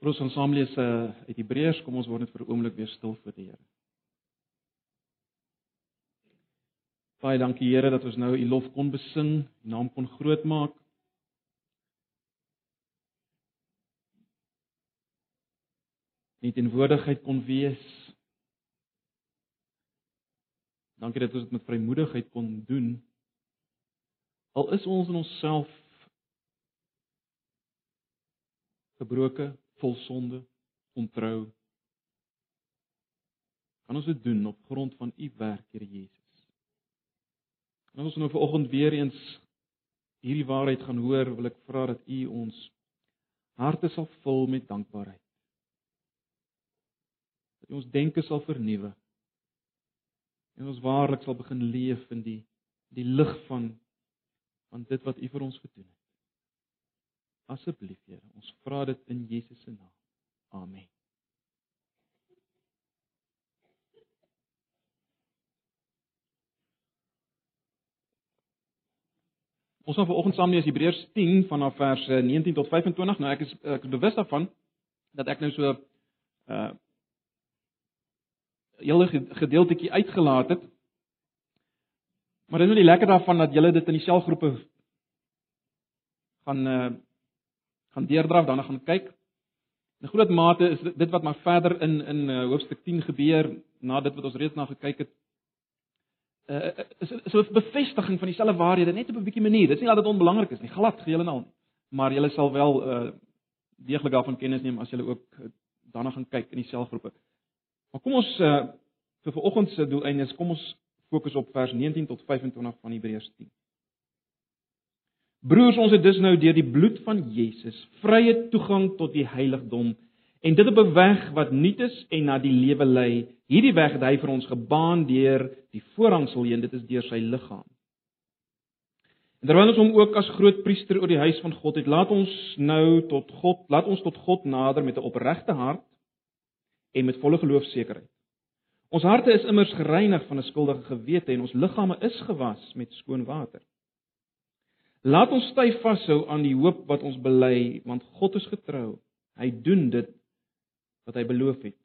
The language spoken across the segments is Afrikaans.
Vir ons gaan saam lees uh, uit Hebreërs, kom ons word net vir 'n oomblik weer stil voor die Here. Baie dankie Here dat ons nou U lof kon besing, U naam kon grootmaak. Nie teenwoordigheid kon wees. Dankie dat ons dit met vrymoedigheid kon doen. Al is ons in onsself gebroke, vol sonde, ontrou. Kan ons dit doen op grond van u werk, Here Jesus? En ons nou vanoggend weer eens hierdie waarheid gaan hoor, wil ek vra dat u ons harte sal vul met dankbaarheid. Dat u ons denke sal vernuwe. En ons waarlik sal begin leef in die die lig van van dit wat u vir ons gedoen het. Asseblief, Here, ons vra dit in Jesus se naam. Amen. Ons gaan vanoggend saam lees Hebreërs 10 vanaf vers 19 tot 25. Nou ek is ek is bewus daarvan dat ek nou so uh hele gedeeltetjie uitgelaat het. Maar dit is nou die lekker daarvan dat julle dit in die selgroepe gaan uh gaan deurdraf, dan gaan kyk. In groot mate is dit wat maar verder in in uh, hoofstuk 10 gebeur na dit wat ons reeds na gekyk het. Uh is is 'n bevestiging van dieselfde waarhede net op 'n bietjie manier. Dit is nie dat dit onbelangrik is nie, glad geheel en al. Maar julle sal wel uh deeglik daarvan kennis neem as julle ook daarna gaan kyk in die selgroepe. Maar kom ons uh vir vanoggend se doeleindes, kom ons fokus op vers 19 tot 25 van Hebreërs 10. Broers, ons het dus nou deur die bloed van Jesus vrye toegang tot die heiligdom en dit op 'n weg wat nuut is en na die lewe lei. Hierdie weg het hy vir ons gebaan deur die voorhangsel heen, dit is deur sy liggaam. En terwyl ons hom ook as groot priester oor die huis van God het, laat ons nou tot God, laat ons tot God nader met 'n opregte hart en met volle geloofsekerheid. Ons harte is immers gereinig van 'n skuldige gewete en ons liggame is gewas met skoon water. Laat ons styf vashou aan die hoop wat ons bely, want God is getrou. Hy doen dit wat hy beloof het.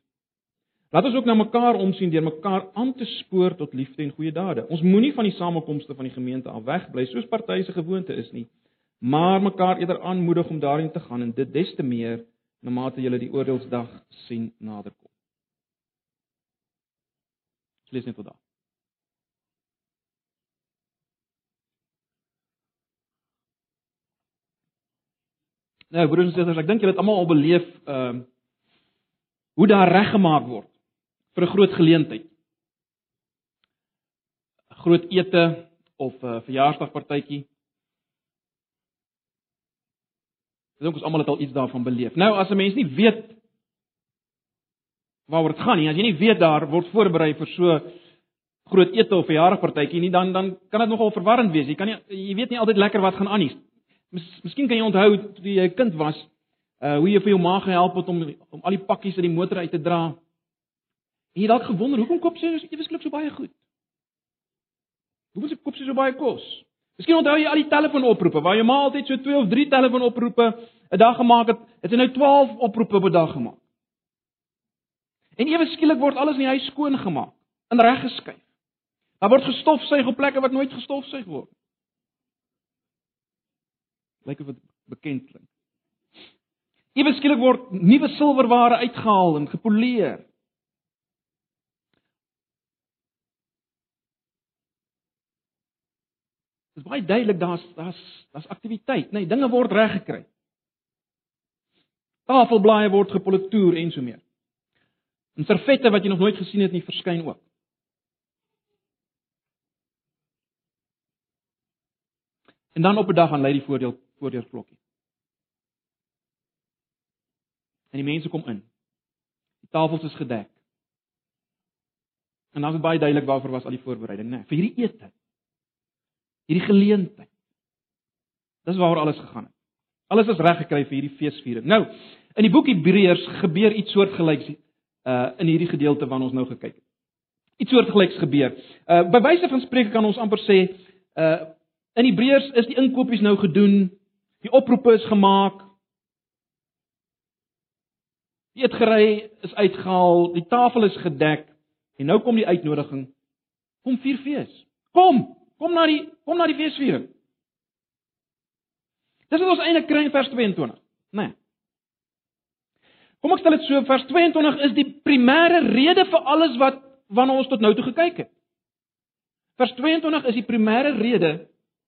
Laat ons ook na mekaar omsien deur mekaar aan te spoor tot liefde en goeie dade. Ons moenie van die samekomste van die gemeente af wegbly soos party se gewoonte is nie, maar mekaar eerder aanmoedig om daarin te gaan en dit des te meer na mate jy die oordeelsdag sien naderkom. Lees net tot daar. Nou broers en susters, ek dink julle het almal al beleef ehm uh, hoe daar reggemaak word vir 'n groot geleentheid. 'n Groot ete of 'n uh, verjaarsdagpartytjie. Ek dink ons almal het al iets daarvan beleef. Nou as 'n mens nie weet waaroor dit gaan nie, as jy nie weet daar word voorberei vir so groot ete of verjaarsdagpartytjie nie, dan dan kan dit nogal verwarrend wees. Jy kan nie jy weet nie altyd lekker wat gaan aan nie. Mis, miskien kan jy onthou toe jy 'n kind was, uh hoe jy vir jou ma gehelp het om om al die pakkies uit die motor uit te dra. En jy dalk gewonder, hoekom koop sy so eweslik so baie goed? Hoekom sy koop sy so baie kos? Miskien onthou jy al die telefoonoproepe waar jou ma altyd so 2 of 3 telefoonoproepe 'n dag gemaak het. Het sy nou 12 oproepe op 'n dag gemaak. En ewe skielik word alles in die huis skoon gemaak, in reg geskuif. Daar word gestofsuig op plekke wat nooit gestofsuig word. Lyk of dit bekend klink. Ewe skielik word nuwe silwerware uitgehaal en gepoleer. Dit is baie duidelik daar's daar's daar's aktiwiteit, nee, dinge word reggekry. Tafelblaaie word gepolitoer en so meer. En servette wat jy nog nooit gesien het nie verskyn ook. En dan op 'n dag aan lei die voordeel voordeurklokkie. En die mense kom in. Die tafels is gedek. En dan is baie duidelik waarvoor was al die voorbereiding, né? Nee, vir hierdie ete. Hierdie geleentheid. Dis waaroor alles gegaan het. Alles is reg gekry vir hierdie feesviering. Nou, in die boek Hebreërs gebeur iets soortgelyks uh in hierdie gedeelte waarna ons nou gekyk het. Iets soortgelyks gebeur. Uh by wyse van spreek kan ons amper sê uh In Hebreërs is die inkopies nou gedoen, die oproepe is gemaak. Die eetgery is uitgehaal, die tafel is gedek en nou kom die uitnodiging. Kom vier fees. Kom, kom na die kom na die feesviering. Dis wat ons eintlik kry in vers 22, né? Nee. Kom ek stel dit so, vers 22 is die primêre rede vir alles wat waarna ons tot nou toe gekyk het. Vers 22 is die primêre rede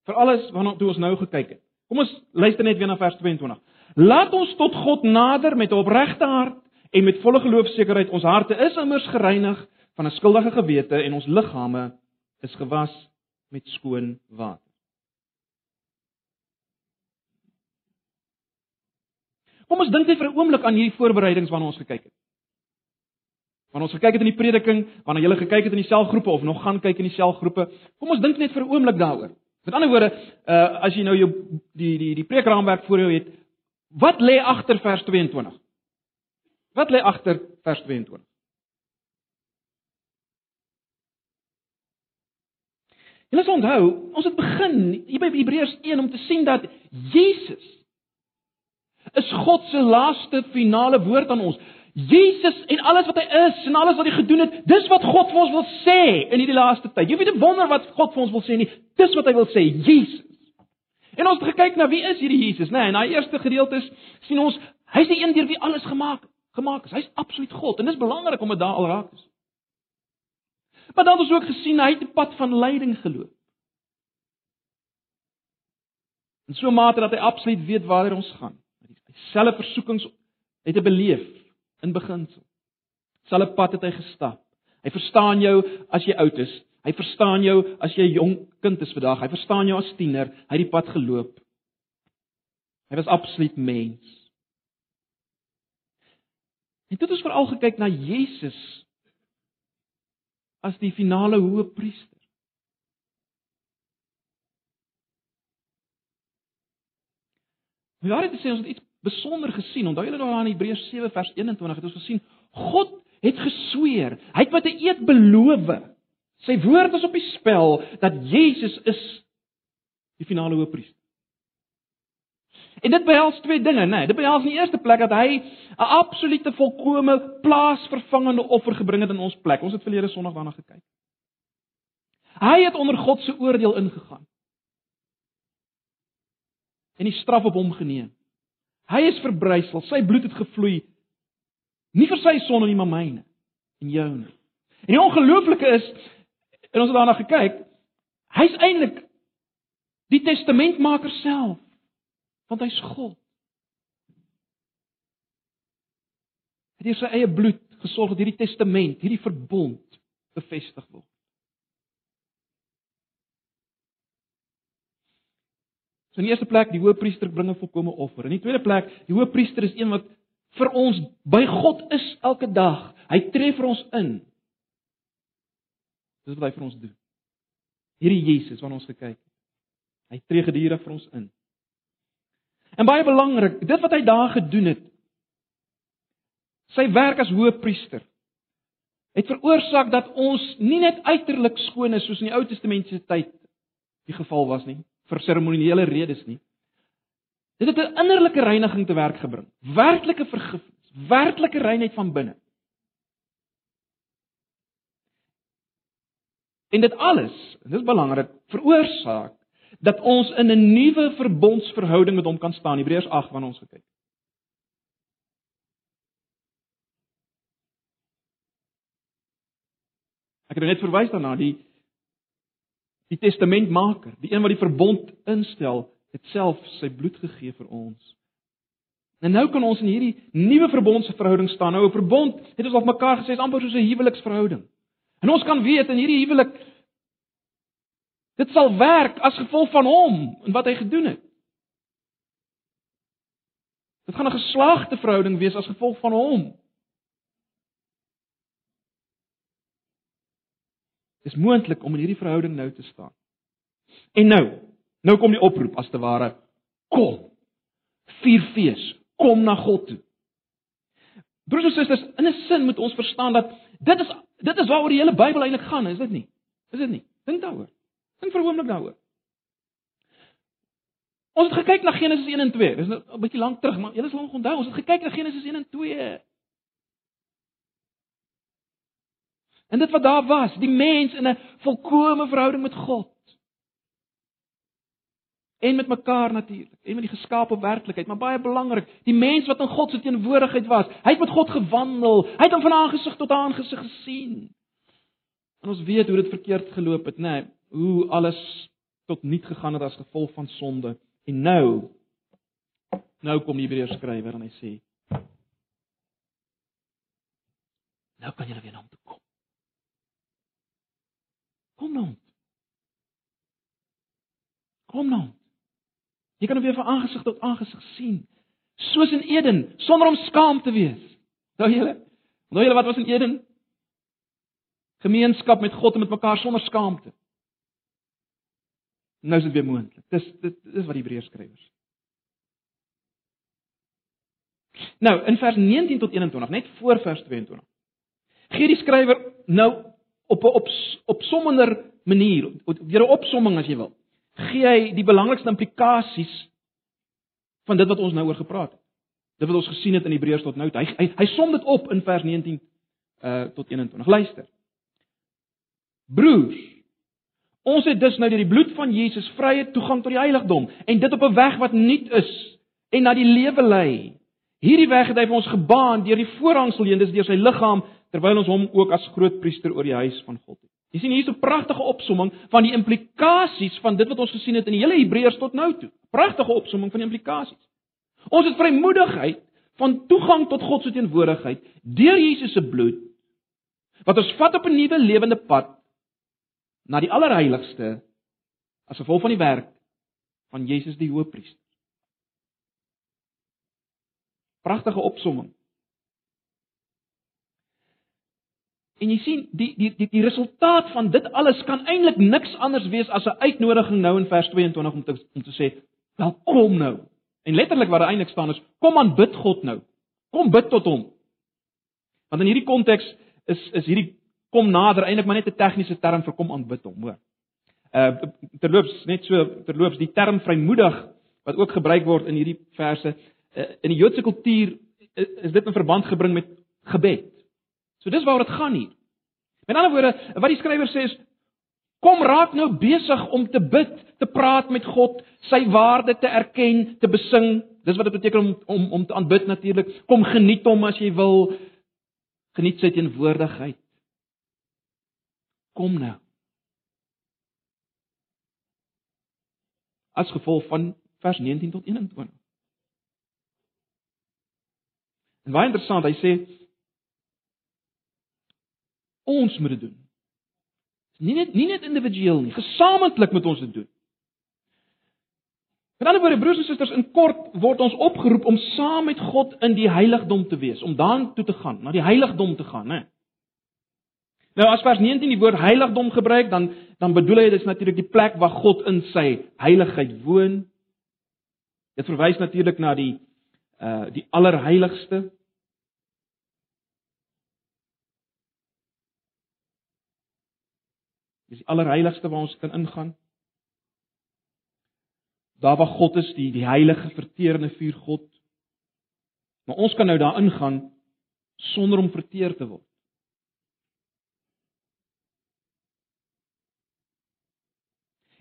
vir alles waarna toe ons nou gekyk het. Kom ons luister net weer na vers 22. Laat ons tot God nader met 'n opregte hart en met volle geloofsekerheid. Ons harte is immers gereinig van 'n skuldige gewete en ons liggame is gewas met skoon water. Kom ons dink net vir 'n oomblik aan hierdie voorbereidings waarna ons gekyk het. Wanneer ons gekyk het in die prediking, wanneer jy gekyk het in die selgroepe of nog gaan kyk in die selgroepe, kom ons dink net vir 'n oomblik daaroor. Met ander woorde, uh as jy nou jou die die die preekraamwerk voor jou het, wat lê agter vers 22? Wat lê agter vers 22? Julle sal onthou, ons het begin hier by Hebreërs 1 om te sien dat Jesus is God se laaste finale woord aan ons. Jesus en alles wat hy is en alles wat hy gedoen het, dis wat God vir ons wil sê in hierdie laaste tyd. Jy weet nie wonder wat God vir ons wil sê nie. Dis wat hy wil sê, Jesus. En ons het gekyk na wie is hierdie Jesus, né? Nee, in daai eerste gedeelte sien ons hy's die een deur wie alles gemaak gemaak is. Hy's absoluut God en dis belangrik om dit daar al raak te sien. Maar dan het ons ook gesien hy het 'n pad van lyding geloop. En so mate dat hy absoluut weet waar ons gaan. Hy selfe versoekings het hy beleef in beginsel. Selfe pad het hy gestap. Hy verstaan jou as jy oud is. Hy verstaan jou as jy 'n jong kind is vandag. Hy verstaan jou as tiener. Hy het die pad geloop. Hy was absoluut mens. En dit is veral gekyk na Jesus as die finale hoëpriester. Maar dit sê ons het iets besonder gesien. Onthou julle daar in Hebreërs 7 vers 21 het ons gesien God het gesweer. Hy het met 'n eed beloof. Sy woord is op die spel dat Jesus is die finale hoëpriester. En dit behels twee dinge, né? Nee, dit behels in die eerste plek dat hy 'n absolute volkomme plaasvervangende offer gebring het in ons plek. Ons het verlede Sondag daarna gekyk. Hy het onder God se oordeel ingegaan. En die straf op hom geneem. Hy is verbrysel, sy bloed het gevloei nie vir sy sonde nie, maar myne en joune. En die ongelooflike is en ons het daarna gekyk, hy's eintlik die testamentmaker self want hy's God. Hy het sy eie bloed gesorg dat hierdie testament, hierdie verbond bevestig word. So in die eerste plek, die hoëpriester bring 'n volkomme offer. In die tweede plek, die hoëpriester is een wat vir ons by God is elke dag. Hy tree vir ons in. Dis wat hy vir ons doen. Hierdie Jesus wat ons gekyk het. Hy tree gedurig vir ons in. En baie belangrik, dit wat hy daar gedoen het, sy werk as hoëpriester het veroorsaak dat ons nie net uiterlik skoon is soos in die Ou Testamentiese tyd die geval was nie, vir seremoniele redes nie. Dit het 'n innerlike reiniging te werk gebring, werklike vergifnis, werklike reinheid van binne. En dit alles, en dit is belangrik, veroorsaak dat ons in 'n nuwe verbondsverhouding met hom kan staan. Hebreërs 8 wanneer ons gekyk. Ek het net verwys daarna die die testamentmaker, die een wat die verbond instel, het self sy bloed gegee vir ons. En nou kan ons in hierdie nuwe verbondsverhouding staan. Nou 'n verbond, het ons al mekaar gesê, is amper soos 'n huweliksverhouding. En ons kan weet in hierdie huwelik Dit sal werk as gevolg van hom en wat hy gedoen het. Dit gaan 'n geslaagte verhouding wees as gevolg van hom. Dis moontlik om in hierdie verhouding nou te staan. En nou, nou kom die oproep as te ware, kom. Vier fees, kom na God toe. Broers en susters, in 'n sin moet ons verstaan dat dit is dit is waaroor die hele Bybel eintlik gaan, is dit nie? Is dit nie? Dink daaroor. Dink vir 'n oomblik daaroor. Ons het gekyk na Genesis 1 en 2. Dis nou 'n bietjie lank terug, maar julle sal onthou, ons het gekyk na Genesis 1 en 2. En dit wat daar was, die mens in 'n volkomme verhouding met God. En met mekaar natuurlik, en met die geskaapte werklikheid, maar baie belangrik, die mens wat in God se teenwoordigheid was. Hy het met God gewandel. Hy het hom van aangesig tot aangesig gesien. En ons weet hoe dit verkeerd geloop het, nê? Nee, hoe alles tot niet gegaan het as gevolg van sonde. En nou nou kom die Hebreërs skrywer en hy sê Nou kan jy weer na hom toe kom. Kom nou. Kom nou. Jy kan hom weer van aangesig tot aangesig sien. Soos in Eden, sonder om skaam te wees. Nou julle, nou julle wat was in Eden? Gemeenskap met God en met mekaar sonder skaamte. Nou is dit weer moontlik. Dis dit is wat die Hebreërs skrywers. Nou, in vers 19 tot 21, net voor vers 22. Gee die skrywer nou op 'n op opsommender manier, deur 'n opsomming as jy wil. Gee hy die belangrikste implikasies van dit wat ons nou oor gepraat het. Dit wat ons gesien het in Hebreërs tot nou. Hy hy, hy som dit op in vers 19 uh tot 21. Luister. Broers, ons het dus nou deur die bloed van Jesus vrye toegang tot die heiligdom en dit op 'n weg wat nuut is en na die lewe lei. Hierdie weg het hy vir ons gebaan deur die voorhangsel heen, dis deur sy liggaam terwyl ons hom ook as groot priester oor die huis van God het. Jy sien hier is 'n pragtige opsomming van die implikasies van dit wat ons gesien het in die hele Hebreërs tot nou toe. Pragtige opsomming van die implikasies. Ons het vrymoedigheid van toegang tot God se teenwoordigheid deur Jesus se bloed wat ons vat op 'n nuwe lewende pad na die allerheiligste as gevolg van die werk van Jesus die Hoëpriester. Pragtige opsomming. En jy sien die die die die resultaat van dit alles kan eintlik niks anders wees as 'n uitnodiging nou in vers 22 om te om te sê, "Wel kom nou." En letterlik wat daar eintlik staan is, "Kom aan bid God nou. Kom bid tot hom." Want in hierdie konteks is is hierdie kom nader eintlik maar net 'n tegniese term vir kom aanbid hom, hoor. Uh terloops net so terloops die term vrymoedig wat ook gebruik word in hierdie verse uh, in die Joodse kultuur is, is dit in verband gebring met gebed. So dis waaroor dit gaan hier. Met ander woorde, wat die skrywer sê is kom raak nou besig om te bid, te praat met God, sy waarde te erken, te besing. Dis wat dit beteken om om om te aanbid natuurlik. Kom geniet hom as jy wil. Geniet sy teenwoordigheid. Kom nou. As gevolg van vers 19 tot 21. En baie interessant, hy sê Ons moet dit doen. Nie net nie net individueel nie, gesamentlik moet ons dit doen. Met ander woorde broers en susters, in kort word ons opgeroep om saam met God in die heiligdom te wees, om daartoe te gaan, na die heiligdom te gaan, né? Nou as vers 19 die woord heiligdom gebruik, dan dan bedoel hy dis natuurlik die plek waar God in sy heiligheid woon. Dit verwys natuurlik na die uh die allerheiligste, Dis die allerheiligste waar ons kan ingaan. Daar waar God is, die die heilige verterende vuur God. Maar ons kan nou daar ingaan sonder om verteer te word.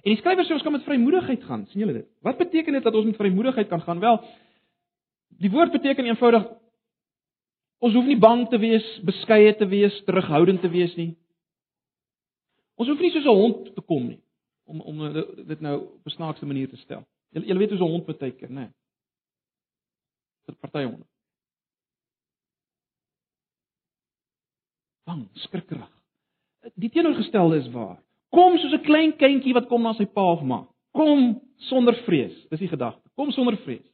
En die skrywer sê ons kan met vrymoedigheid gaan, sien julle dit? Wat beteken dit dat ons met vrymoedigheid kan gaan? Wel, die woord beteken eenvoudig ons hoef nie bang te wees, beskeie te wees, terughoudend te wees nie. Ons hoef nie soos 'n hond te kom nie om om dit nou op 'n snaakse manier te stel. Jy jy weet hoe so 'n hond baie keer, né? Vir party honde. Bang, skrikkerig. Die teenoorgestelde is waar. Kom soos 'n klein kindjie wat kom na sy pa of ma. Kom sonder vrees. Dis die gedagte. Kom sonder vrees.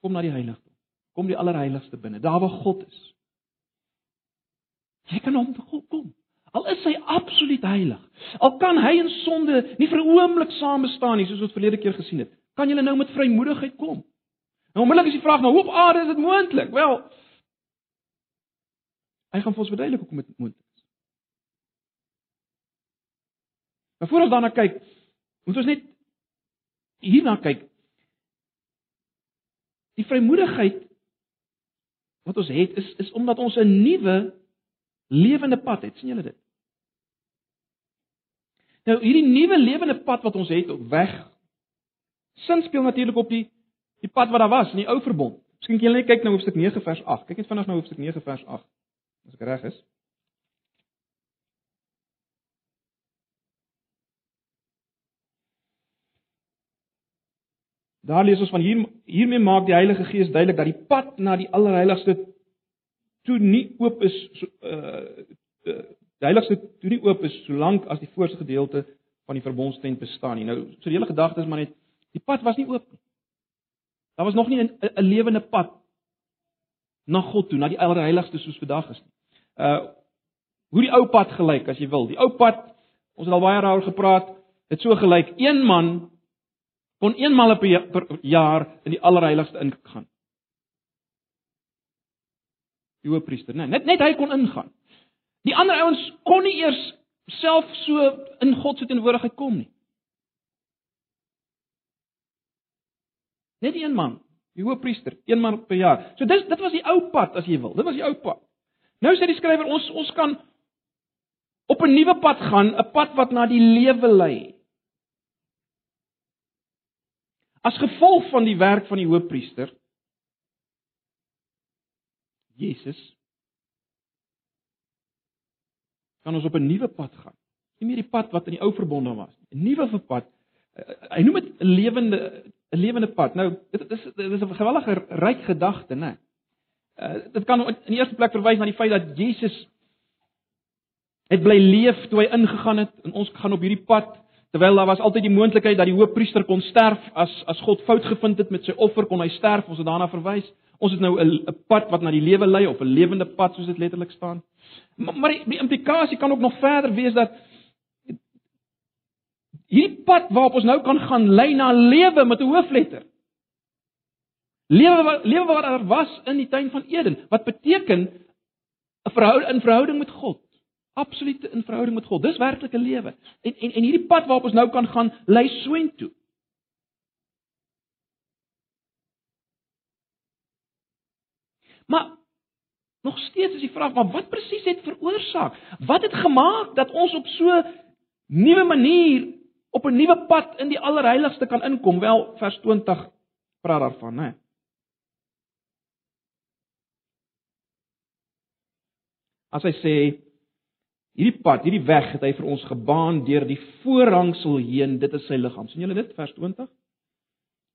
Kom na die heiligdom. Kom die allerheiligste binne, daar waar God is. Jy kan hom God kom. Al is hy absoluut heilig. Al kan hy in sonde nie vir 'n oomblik saam bestaan nie, soos ons verlede keer gesien het. Kan jy nou met vrymoedigheid kom? Nou onmiddellik is die vraag, maar hoe op aarde is dit moontlik? Wel, hy gaan vir ons verduidelik hoe dit moontlik is. Maar voor ons daarna kyk, moet ons net hierna kyk, die vrymoedigheid wat ons het is is omdat ons 'n nuwe lewende pad het. sien julle dit? Nou hierdie nuwe lewende pad wat ons het op weg sin speel natuurlik op die die pad wat daar was in die ou verbond. Miskien kan julle net kyk na hoofstuk 9 vers 8. Kyk net vinnig na hoofstuk 9 vers 8. As ek reg is. Daar lees ons van hier hiermee maak die Heilige Gees duidelik dat die pad na die allerheiligste toe nie oop is so uh die heiligste toe nie oop is solank as die voorste gedeelte van die verbondstent bestaan nie. Nou, so die hele gedagte is maar net die pad was nie oop nie. Daar was nog nie 'n 'n lewende pad na God toe, na die allerheiligste soos vandag is nie. Uh hoe die ou pad gelyk as jy wil. Die ou pad, ons het al baie daaroor gepraat, het so gelyk. Een man kon eenmal per jaar in die allerheiligste ingaan. Die hoofpriester, nee, net net hy kon ingaan. Die ander ouens kon nie eers self so in God se teenwoordigheid kom nie. Net een man, die hoofpriester, een man per jaar. So dis dit was die ou pad as jy wil. Dit was die ou pad. Nou sê die skrywer ons ons kan op 'n nuwe pad gaan, 'n pad wat na die lewe lei. As gevolg van die werk van die hoofpriester Jesus kan ons op 'n nuwe pad gaan. Nie meer die pad wat in die ou verbond was nie. 'n Nuwe pad. Eh, eh, hy noem dit 'n lewende 'n lewende pad. Nou, dit is dit is 'n gewellige ryk gedagte, né? Uh dit kan in die eerste plek verwys na die feit dat Jesus het bly leef toe hy ingegaan het en ons gaan op hierdie pad terwyl daar was altyd die moontlikheid dat die hoofpriester kon sterf as as God fout gevind het met sy offer kon hy sterf ons het daarna verwys. Ons het nou 'n pad wat na die lewe lei of 'n lewende pad soos dit letterlik staan. Maar, maar die, die implikasie kan ook nog verder wees dat hierdie pad waarop ons nou kan gaan lei na lewe met 'n hoofletter. Lewe wat lewe wat daar was in die tuin van Eden wat beteken 'n verhouding in verhouding met God absolute in verhouding met God. Dis werklike lewe. En en en hierdie pad waarop ons nou kan gaan, lei soontoe. Maar nog steeds is die vraag, maar wat presies het veroorsaak? Wat het gemaak dat ons op so nuwe manier op 'n nuwe pad in die allerheiligste kan inkom? Wel, vers 20 praat daarvan, né? As hy sê Hierdie pad, hierdie weg het hy vir ons gebaan deur die voorhangsel heen, dit is sy liggaam. sien julle dit vers 20?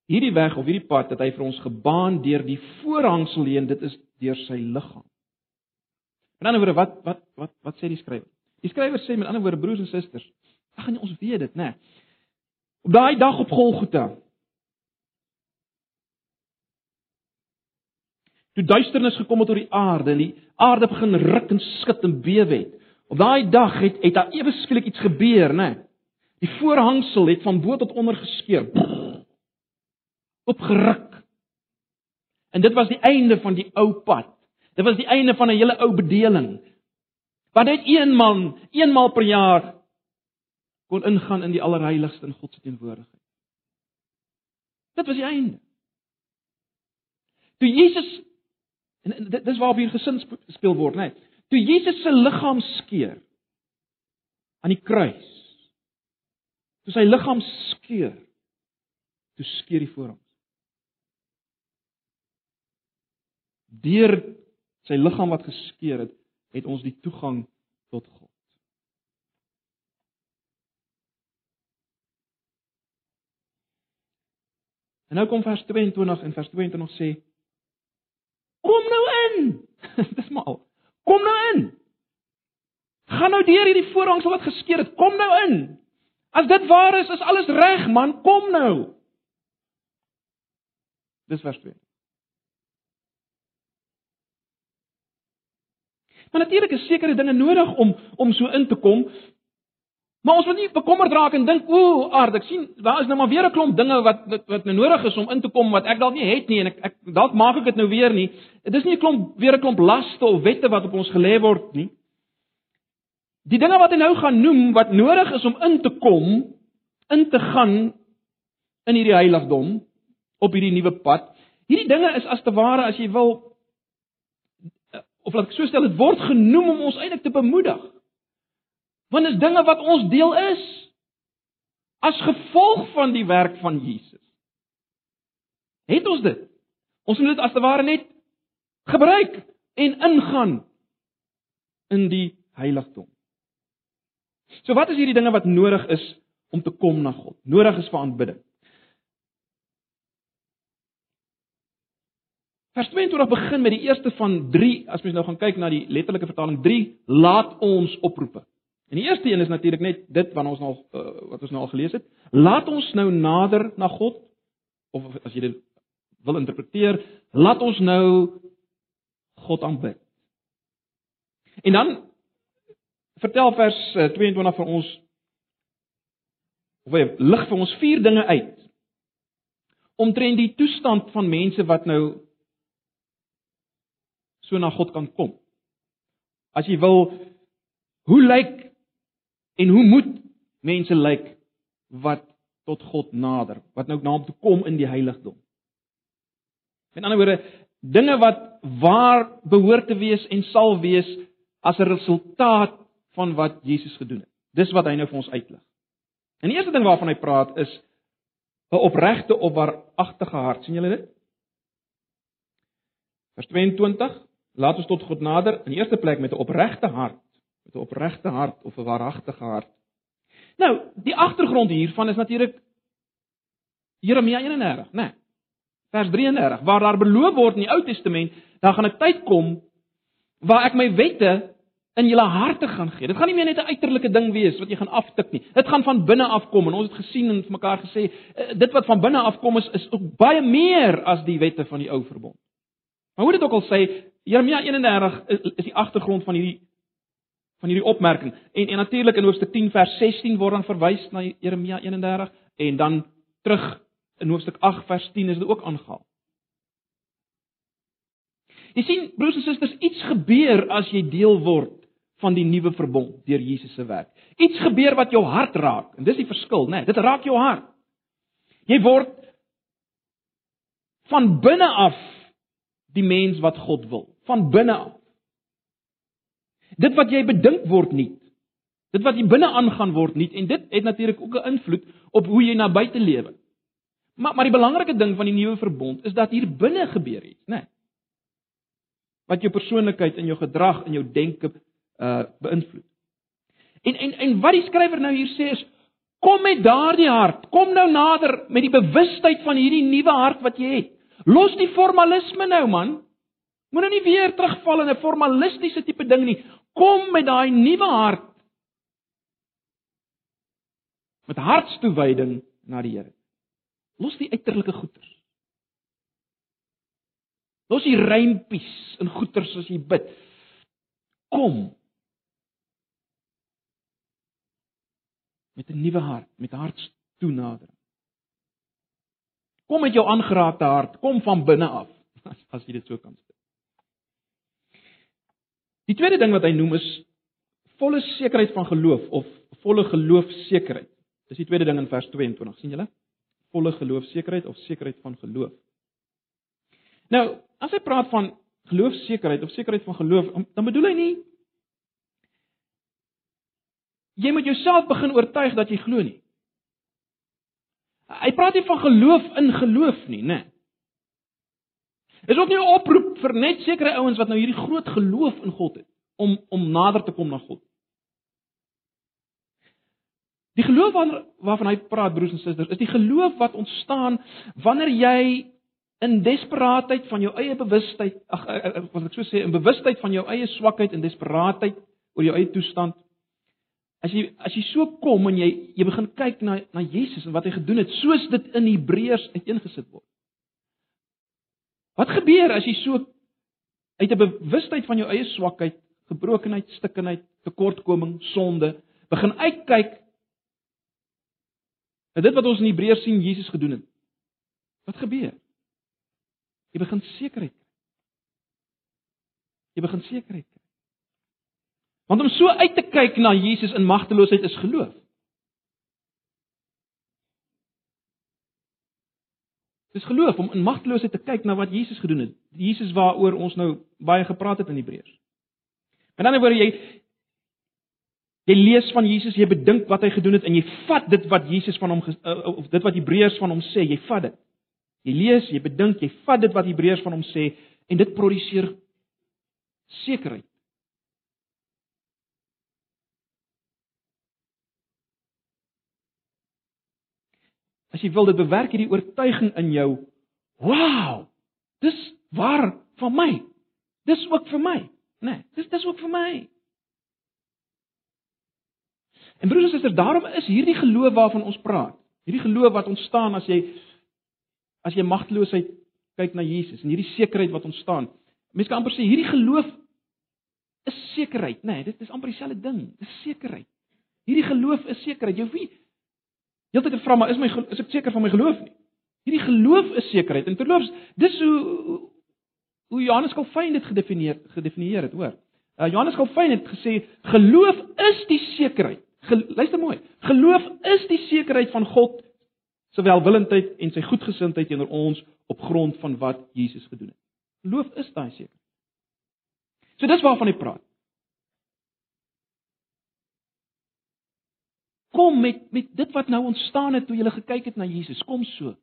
Hierdie weg of hierdie pad het hy vir ons gebaan deur die voorhangsel heen, dit is deur sy liggaam. In ander woorde, wat wat wat wat sê die skrywer? Die skrywer sê met ander woorde broers en susters, ag nee, ons weet dit, né? Nee. Op daai dag op Golgotha Toe duisternis gekom het oor die aarde, die aarde begin ruk en skud en bewe het. Op daai dag het het daar ewe skielik iets gebeur, né? Die voorhangsel het van bo tot onder geskeur. Opgeruk. En dit was die einde van die ou pad. Dit was die einde van 'n hele ou bedeling. Wat net een man, eenmal per jaar kon ingaan in die allerheiligste in God se teenwoordigheid. Dit was die einde. Toe Jesus en dit is waarop hier gesin speel word, né? Toe Jesus se liggaam skeur aan die kruis. Toe sy liggaam skeur, toe skeur die voorhang. Deur sy liggaam wat geskeur het, het ons die toegang tot God. En nou kom vers 22 en vers 22 sê: Kom nou in. Dis maar al. Kom nou in. Gaan nou deur hierdie voorhangsel wat geskeur het. Kom nou in. As dit waar is, is alles reg, man. Kom nou. Dis vers 2. Maar natuurlik is sekere dinge nodig om om so in te kom. Maar ons moet nie bekommerd raak en dink, "O, aard, ek sien daar is nou maar weer 'n klomp dinge wat wat, wat nou nodig is om in te kom wat ek dalk nie het nie en ek, ek dalk maak ek dit nou weer nie." Dit is nie 'n klomp weer 'n klomp laste of wette wat op ons gelê word nie. Die dinge wat hy nou gaan noem wat nodig is om in te kom, in te gaan in hierdie heiligdom op hierdie nuwe pad. Hierdie dinge is as te ware as jy wil of laat ek so stel, dit word genoem om ons eintlik te bemoedig. Want is dinge wat ons deel is as gevolg van die werk van Jesus. Het ons dit? Ons moet dit as te ware net gebruik en ingaan in die heiligdom. So wat is hierdie dinge wat nodig is om te kom na God? Nodig is vir aanbidding. Vers 22 begin met die eerste van 3, as mens nou gaan kyk na die letterlike vertaling 3, laat ons oproepe. En die eerste een is natuurlik net dit wat ons nou uh, wat ons nou al gelees het. Laat ons nou nader na God of as jy dit wil interpreteer, laat ons nou God aanbid. En dan vertel vers 22 eh, vir ons of hy lig vir ons vier dinge uit omtrent die toestand van mense wat nou so na God kan kom. As jy wil, hoe lyk en hoe moet mense lyk wat tot God nader, wat nou na hom toe kom in die heiligdom? Met ander woorde, dinge wat waar behoort te wees en sal wees as 'n resultaat van wat Jesus gedoen het. Dis wat hy nou vir ons uitlig. En die eerste ding waarvan hy praat is 'n opregte of waaragtige hart. sien julle dit? Vers 22 Laat ons tot God nader in eerste plek met 'n opregte hart, met 'n opregte hart of 'n waaragtige hart. Nou, die agtergrond hiervan is natuurlik Jeremia 31, né? Nee, vers 33, waar daar beloof word in die Ou Testament, daar gaan 'n tyd kom waar ek my wette in julle harte gaan gee. Dit gaan nie meer net 'n uiterlike ding wees wat jy gaan aftik nie. Dit gaan van binne af kom en ons het gesien en vir mekaar gesê, eh, dit wat van binne af kom is is ook baie meer as die wette van die ou verbond. Maar hoe dit ook al sê, Jeremia 31 is, is die agtergrond van hierdie van hierdie opmerking. En en natuurlik in hoofstuk 10 vers 16 word dan verwys na Jeremia 31 en dan terug in hoofstuk 8 vers 10 is dit ook aangehaal. Jy sien broers en susters, iets gebeur as jy deel word van die nuwe verbond deur Jesus se werk. Iets gebeur wat jou hart raak en dis die verskil, né? Nee, dit raak jou hart. Jy word van binne af die mens wat God wil van binne af. Dit wat jy bedink word nie. Dit wat hier binne aangaan word nie en dit het natuurlik ook 'n invloed op hoe jy na buite lewe. Maar maar die belangrike ding van die nuwe verbond is dat hier binne gebeur iets, né? Nee. Wat jou persoonlikheid en jou gedrag en jou denke uh beïnvloed. En en en wat die skrywer nou hier sê is kom met daardie hart, kom nou nader met die bewustheid van hierdie nuwe hart wat jy het. Los die formalisme nou man. Moenie nie weer terugval in 'n formalistiese tipe ding nie. Kom met daai nuwe hart. Met hartstoewyding na die Here. Los die uiterlike goeders. Los die rympies en goeders as jy bid. Kom. Met 'n nuwe hart, met hartstoenadering. Kom met jou aangeraakte hart, kom van binne af, as jy dit so kan sê. Die tweede ding wat hy noem is volle sekerheid van geloof of volle geloofsekerheid. Dis die tweede ding in vers 22, sien julle? Volle geloofsekerheid of sekerheid van geloof. Nou, as hy praat van geloofsekerheid of sekerheid van geloof, dan bedoel hy nie jy moet jouself begin oortuig dat jy glo nie. Hy praat nie van geloof in geloof nie, né? Nee. Is ook nie 'n oproep vir net sekere ouens wat nou hierdie groot geloof in God het om om nader te kom na God. Die geloof waarvan waarvan hy praat broers en susters, is die geloof wat ontstaan wanneer jy in desperaatheid van jou eie bewustheid, ag eh, eh, wat ek so sê, in bewustheid van jou eie swakheid en desperaatheid oor jou eie toestand. As jy as jy so kom en jy jy begin kyk na na Jesus en wat hy gedoen het, soos dit in Hebreërs uiteengesit word. Wat gebeur as jy so uit 'n bewustheid van jou eie swakheid, gebrokenheid, stikkenheid, tekortkoming, sonde begin uitkyk na dit wat ons in Hebreërs sien Jesus gedoen het? Wat gebeur? Jy begin sekerheid kry. Jy begin sekerheid kry. Want om so uit te kyk na Jesus in magteloosheid is geloof. Dis geloof om in magteloosheid te kyk na wat Jesus gedoen het. Jesus waaroor ons nou baie gepraat het in Hebreërs. En dan word jy jy lees van Jesus, jy bedink wat hy gedoen het en jy vat dit wat Jesus van hom uh, of dit wat Hebreërs van hom sê, jy vat dit. Jy lees, jy bedink, jy vat dit wat Hebreërs van hom sê en dit produseer sekerheid. As jy wil dit bewerk hierdie oortuiging in jou. Wow! Dis waar van my. Dis ook vir my, né? Nee, dis dis ook vir my. En broers en susters, daarom is hierdie geloof waarvan ons praat. Hierdie geloof wat ontstaan as jy as jy magteloosheid kyk na Jesus en hierdie sekerheid wat ontstaan. Mense kan amper sê hierdie geloof is sekerheid, né? Nee, dit is amper dieselfde ding. Dis sekerheid. Hierdie geloof is sekerheid. Jy wie Heeltyd vra maar is my is ek seker van my geloof nie? Hierdie geloof is sekerheid. En terloops, dis hoe hoe Johannes Calvin dit gedefinieer gedefinieer het, hoor. Uh, Johannes Calvin het gesê geloof is die sekerheid. Ge, luister mooi. Geloof is die sekerheid van God se welwillendheid en sy goedgesindheid teenoor ons op grond van wat Jesus gedoen het. Geloof is daai sekerheid. So dis waarvan hy praat. Kom met met dit wat nou ontstaan het toe jy gekyk het na Jesus. Kom so.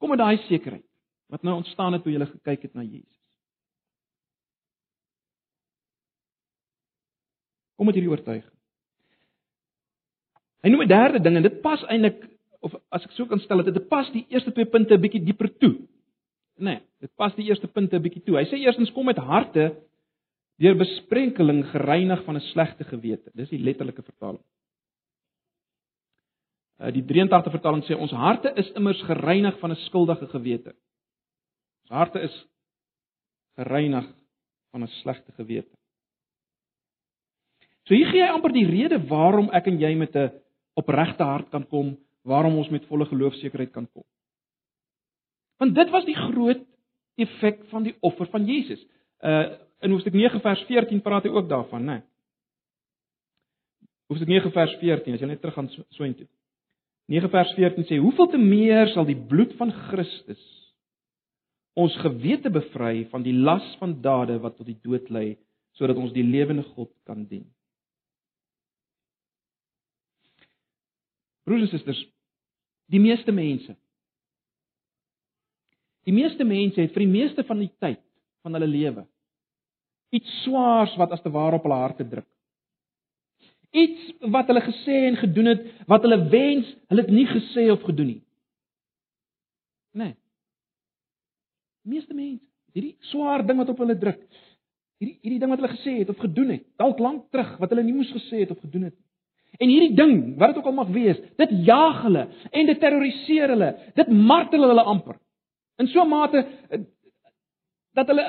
Kom met daai sekerheid wat nou ontstaan het toe jy gekyk het na Jesus. Kom met hierdie oortuiging. Hy noem 'n derde ding en dit pas eintlik of as ek sou kan stel dit dit pas die eerste twee punte 'n bietjie dieper toe. Nee, dit pas die eerste punte 'n bietjie toe. Hy sê eerstens kom met harte deur besprenkeling gereinig van 'n slegte gewete. Dis die letterlike vertaling. Uh, die 83 vertaling sê ons harte is immers gereinig van 'n skuldige gewete. Ons harte is gereinig van 'n slegte gewete. So hier gee hy amper die rede waarom ek en jy met 'n opregte hart kan kom, waarom ons met volle geloofsekerheid kan kom. Want dit was die groot effek van die offer van Jesus. Uh in Hoofstuk 9 vers 14 praat hy ook daarvan, né? Hoofstuk 9 vers 14, as jy net terug gaan so intoe. 9 vers 14 sê: "Hoeveel te meer sal die bloed van Christus ons gewete bevry van die las van dade wat tot die dood lei, sodat ons die lewende God kan dien." Broers en susters, die meeste mense Die meeste mense het vir die meeste van die tyd van hulle lewe iets swaars wat as te ware op hulle harte druk iets wat hulle gesê en gedoen het wat hulle wens hulle het nie gesê of gedoen nie. Nee. Meeste mense, hierdie swaar ding wat op hulle druk. Hierdie hierdie ding wat hulle gesê het of gedoen het, dalk lank terug wat hulle nie moes gesê het of gedoen het. En hierdie ding, wat dit ook al mag wees, dit jaag hulle en dit terroriseer hulle. Dit martel hulle amper. In so 'n mate eh, dat hulle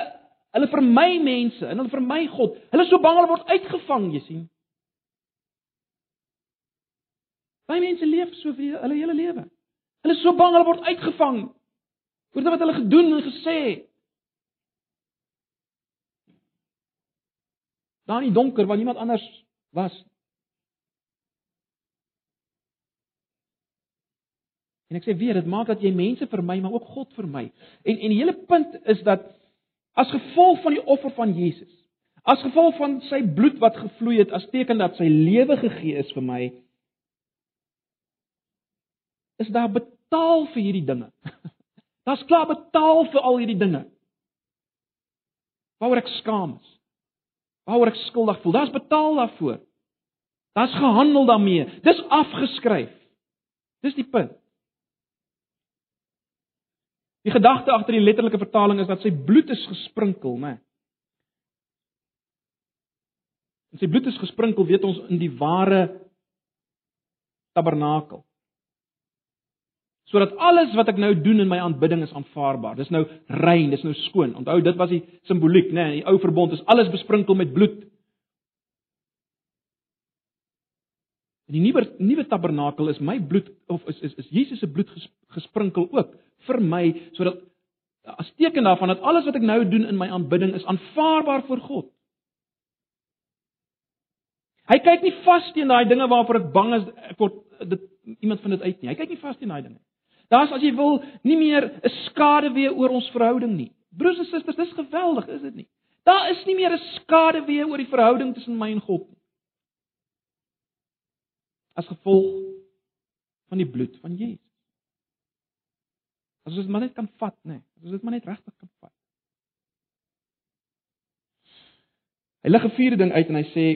hulle vermy mense en hulle vermy God. Hulle is so bang hulle word uitgevang, jy sien. Baie mense leef so vir hulle hele lewe. Hulle is so bang hulle word uitgevang oor wat hulle gedoen en gesê het. Daar in die donker waar niemand anders was. En ek sê weer, dit maak dat jy mense vermy, maar ook God vermy. En en die hele punt is dat as gevolg van die offer van Jesus, as gevolg van sy bloed wat gevloei het as teken dat sy lewe gegee is vir my, is daar betaal vir hierdie dinge. Daar's klaar betaal vir al hierdie dinge. Waaroor ek skaam is. Waaroor ek skuldig voel. Daar's betaal daarvoor. Daar's gehandel daarmee. Dis afgeskryf. Dis die punt. Die gedagte agter die letterlike vertaling is dat sy bloed is gesprinkel, né? En sy bloed is gesprinkel, weet ons, in die ware tabernakel sodat alles wat ek nou doen in my aanbidding is aanvaarbaar. Dis nou rein, dis nou skoon. Onthou, dit was die simboliek, né? Nee, die ou verbond is alles besprinkel met bloed. In die nuwe nuwe tabernakel is my bloed of is is is Jesus se bloed gesprinkel ook vir my sodat as teken daarvan dat alles wat ek nou doen in my aanbidding is aanvaarbaar vir God. Hy kyk nie vas teen daai dinge waarvoor ek bang is ek word dit iemand van dit uit nie. Hy kyk nie vas teen daai dinge. Daar's as jy wil nie meer 'n skade weer oor ons verhouding nie. Broers en susters, dis geweldig, is dit nie? Daar is nie meer 'n skade weer oor die verhouding tussen my en God nie. As gevolg van die bloed van Jesus. As ons dit maar net kan vat, nê. As ons dit maar net regtig kan vat. Hy lig 'n vierde ding uit en hy sê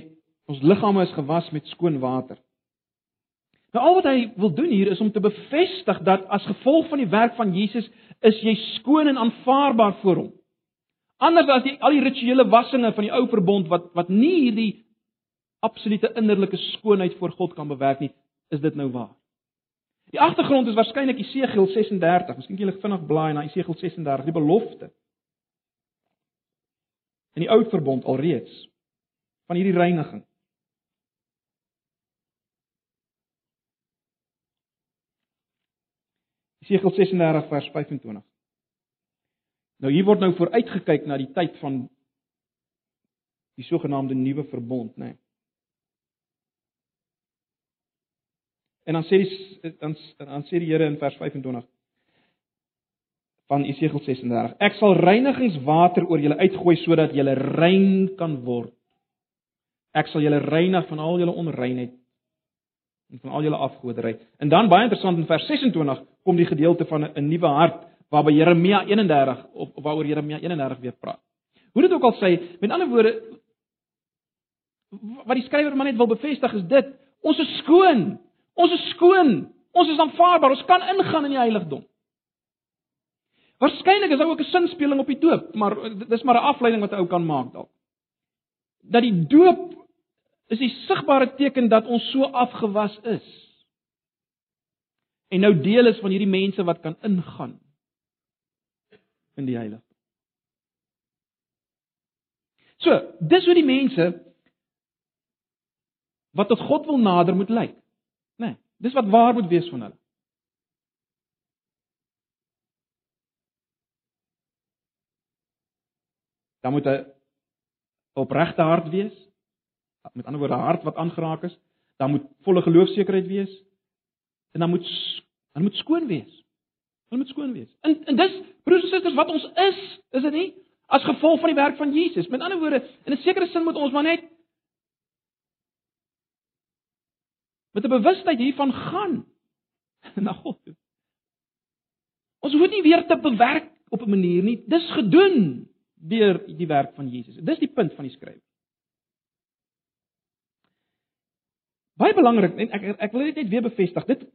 ons liggame is gewas met skoon water. Nou al wat hy wil doen hier is om te bevestig dat as gevolg van die werk van Jesus is jy skoon en aanvaarbaar voor hom. Anders as die al die rituele wassinge van die ou verbond wat wat nie hierdie absolute innerlike skoonheid voor God kan bewerk nie, is dit nou waar. Die agtergrond is waarskynlik Esegiel 36. Miskien kan jy vinnig blaai na Esegiel 36, die belofte. In die ou verbond alreeds van hierdie reiniging. Jesegiel 36 vers 25. Nou hier word nou vooruitgekyk na die tyd van die sogenaamde nuwe verbond, né? Nee. En dan sê die dan dan sê die Here in vers 25 van Jesegiel 36: Ek sal reinigingswater oor julle uitgooi sodat julle rein kan word. Ek sal julle reinig van al julle onreinheid en van al julle afgoderry. En dan baie interessant in vers 26 kom die gedeelte van 'n nuwe hart waarby Jeremia 31 of, of waaroor Jeremia 31 weer praat. Hoe dit ook al sê, met ander woorde wat die skrywer maar net wil bevestig is dit, ons is skoon. Ons is skoon. Ons is aanvaarbaar. Ons kan ingaan in die heiligdom. Waarskynlik is daar ook 'n sinspeling op die doop, maar dis maar 'n afleiding wat 'n ou kan maak dalk. Dat die doop is die sigbare teken dat ons so afgewas is. En nou deel is van hierdie mense wat kan ingaan in die heiligdom. So, dis hoe die mense wat tot God wil nader moet lyk. Né? Nee, dis wat waar moet wees van hulle. Dan moet 'n opregte hart wees met ander woorde 'n hart wat aangeraak is, dan moet volle geloofsekerheid wees en dan moet dan moet skoon wees. Dan moet skoon wees. En en dis broers en susters wat ons is, is dit nie? As gevolg van die werk van Jesus. Met ander woorde, in 'n sekere sin moet ons maar net met 'n bewustheid hiervan gaan na God toe. Ons hoef nie weer te bewerk op 'n manier nie. Dis gedoen deur die werk van Jesus. Dis die punt van die skryf. Baie belangrik en ek ek wil dit net weer bevestig. Dit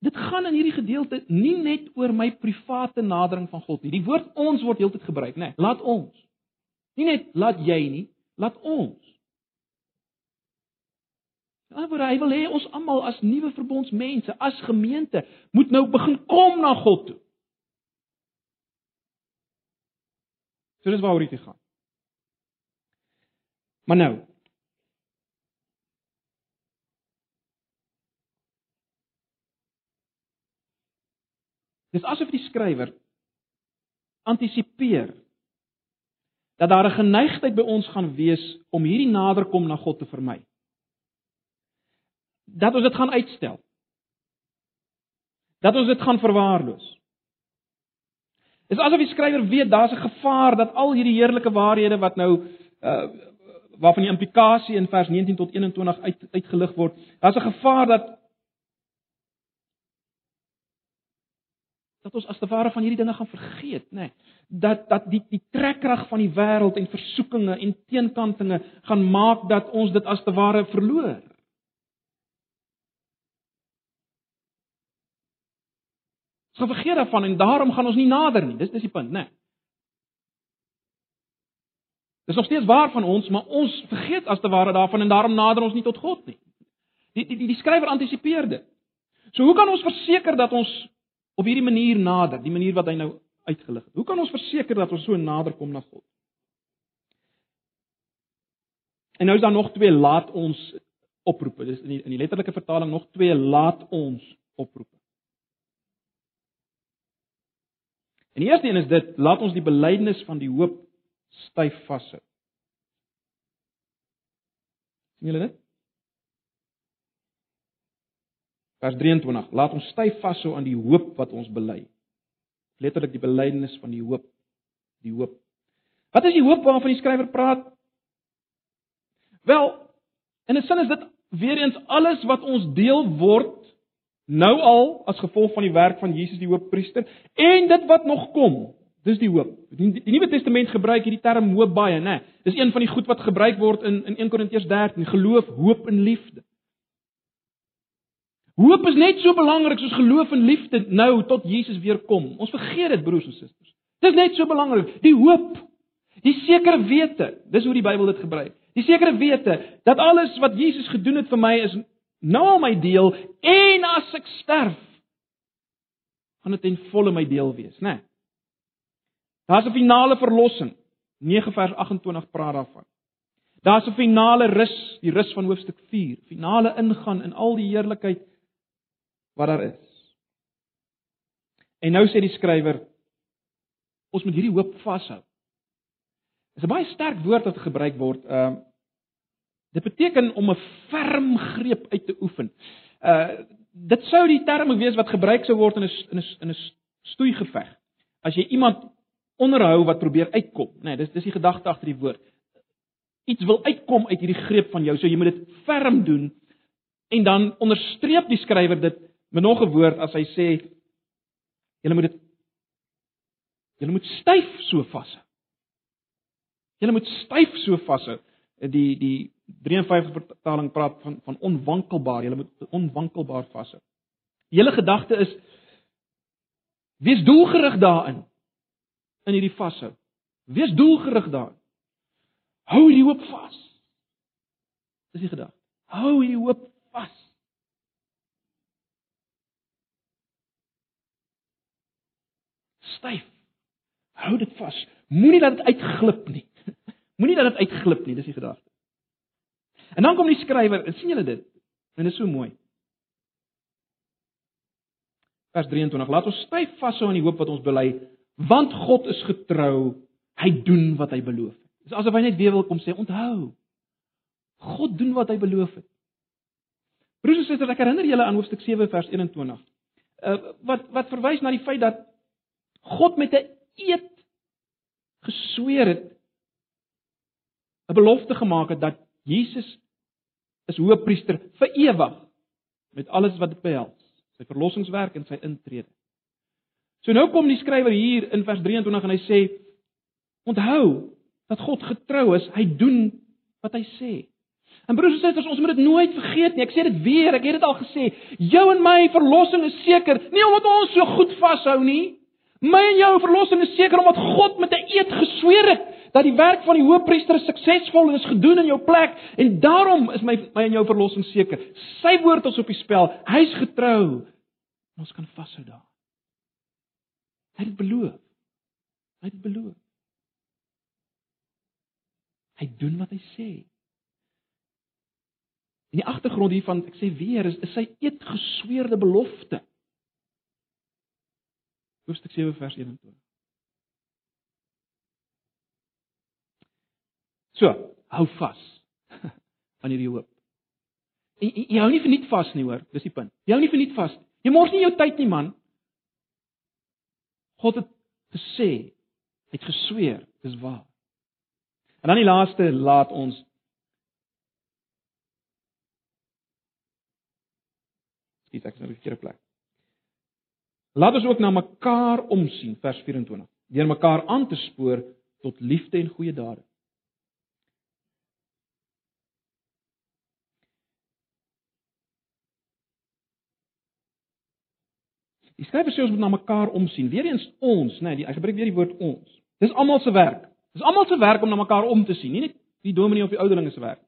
dit gaan in hierdie gedeelte nie net oor my private nadering van God nie. Die woord ons word heeltyd gebruik, né? Nee, laat ons. Nie net laat jy nie, laat ons. Maar hy wil hê ons almal as nuwe verbondsmense, as gemeente, moet nou begin kom na God toe. So dis waaroor dit gaan. Maar nou, Dis asof die skrywer antisipeer dat daar 'n geneigtheid by ons gaan wees om hierdie naderkom na God te vermy. Dat ons dit gaan uitstel. Dat ons dit gaan verwaarloos. Dis asof die skrywer weet daar's 'n gevaar dat al hierdie heerlike waarhede wat nou uh waarvan die implikasie in vers 19 tot 21 uit uitgelig word, daar's 'n gevaar dat dat ons as te ware van hierdie dinge gaan vergeet, nê. Nee, dat dat die die trekkrag van die wêreld en versoekinge en teenkantinge gaan maak dat ons dit as te ware verloor. Ons gaan vergeet daarvan en daarom gaan ons nie nader nie. Dis dis die punt, nê. Nee. Dis nog steeds waar van ons, maar ons vergeet as te ware daarvan en daarom nader ons nie tot God nie. Die die die, die skrywer antisipeer dit. So hoe kan ons verseker dat ons op hierdie manier nader, die manier wat hy nou uitgelig het. Hoe kan ons verseker dat ons so nader kom na God? En nou is daar nog twee laat ons oproepe. Dis in die in die letterlike vertaling nog twee laat ons oproepe. En die eerste een is dit, laat ons die belydenis van die hoop styf vashou. sien julle dit? Vers 23: Laat ons styf vashou aan die hoop wat ons bely. Letterlik die belydenis van die hoop, die hoop. Wat is die hoop waarvan die skrywer praat? Wel, in 'n sin is dit weer eens alles wat ons deel word nou al as gevolg van die werk van Jesus die Hoofpriester en dit wat nog kom. Dis die hoop. Die, die Nuwe Testament gebruik hierdie term hoop baie, né? Dis een van die goed wat gebruik word in in 1 Korintiërs 13, geloof, hoop en liefde. Hoop is net so belangrik soos geloof en liefde nou tot Jesus weer kom. Ons vergeet dit broers en susters. Dis net so belangrik. Die hoop, die sekere wete, dis hoe die Bybel dit gebruik. Die sekere wete dat alles wat Jesus gedoen het vir my is nou al my deel en as ek sterf gaan dit in volle my deel wees, né? Nee. Daar's 'n finale verlossing. 9 vers 28 praat daarvan. Daar's 'n finale rus, die rus van hoofstuk 4, finale ingaan in al die heerlikheid wat daar is. En nou sê die skrywer ons moet hierdie hoop vashou. Dis 'n baie sterk woord wat gebruik word. Ehm uh, dit beteken om 'n ferm greep uit te oefen. Uh dit sou die term wees wat gebruik sou word in 'n in 'n in 'n stoeigeveg. As jy iemand onderhou wat probeer uitkom, nê, nee, dis dis die gedagte agter die woord. Iets wil uitkom uit hierdie greep van jou, so jy moet dit ferm doen en dan onderstreep die skrywer dit met nog 'n woord as hy sê jy moet dit jy moet styf so vashou. Jy moet styf so vashou. Die die 53 vertaling praat van van onwankelbaar. Jy moet onwankelbaar vashou. Die hele gedagte is wees doelgerig daarin in hierdie vashou. Wees doelgerig daarin. Hou hierdie hoop vas. Dis die gedagte. Hou hierdie hoop vas. Styf. Hou dit vas. Moenie dat dit uitglip nie. Moenie dat dit uitglip nie, dis die gedagte. En dan kom die skrywer, sien julle dit? En dit is so mooi. Vers 23: Laat ons styf vashou aan die hoop wat ons bely, want God is getrou. Hy doen wat hy beloof het. Dis asof hy net weer wil kom sê, onthou. God doen wat hy beloof het. Broers en susters, ek herinner julle aan hoofstuk 7 vers 21. Uh, wat wat verwys na die feit dat God met 'n eed gesweer het 'n belofte gemaak het dat Jesus is hoëpriester vir ewig met alles wat dit behels, sy verlossingswerk en sy intrede. So nou kom die skrywer hier in vers 23 en hy sê onthou dat God getrou is, hy doen wat hy sê. En broers en susters, ons moet dit nooit vergeet nie. Ek sê dit weer, ek het dit al gesê. Jou en my verlossing is seker, nie omdat ons so goed vashou nie, My en jou verlossing is seker omdat God met 'n eed gesweer het dat die werk van die hoëpriester suksesvol is gedoen in jou plek en daarom is my my en jou verlossing seker. Sy woord is op die spel. Hy's getrou. Ons kan vashou daar. Hy het beloof. Hy het beloof. Hy doen wat hy sê. In die agtergrond hiervan, ek sê weer, is, is sy eed gesweerde belofte hoofstuk 7 vers 21. So, hou vas aan hierdie hoop. En jy, jy hou nie verniet vas nie hoor, dis die punt. Jy hou nie verniet vas nie. Jy mors nie jou tyd nie man. God het gesê, het gesweer, dis waar. En dan die laaste laat ons Skiet ek nou op die verkeerde plek. Laat ons ook na mekaar omsien vers 24. Deur mekaar aan te spoor tot liefde en goeie dade. Die skrywer sê ons moet na mekaar omsien. Weereens ons, nê, nee, hy gebruik weer die woord ons. Dis almal se werk. Dis almal se werk om na mekaar om te sien, nie net die dominee of die ouderlinge se werk.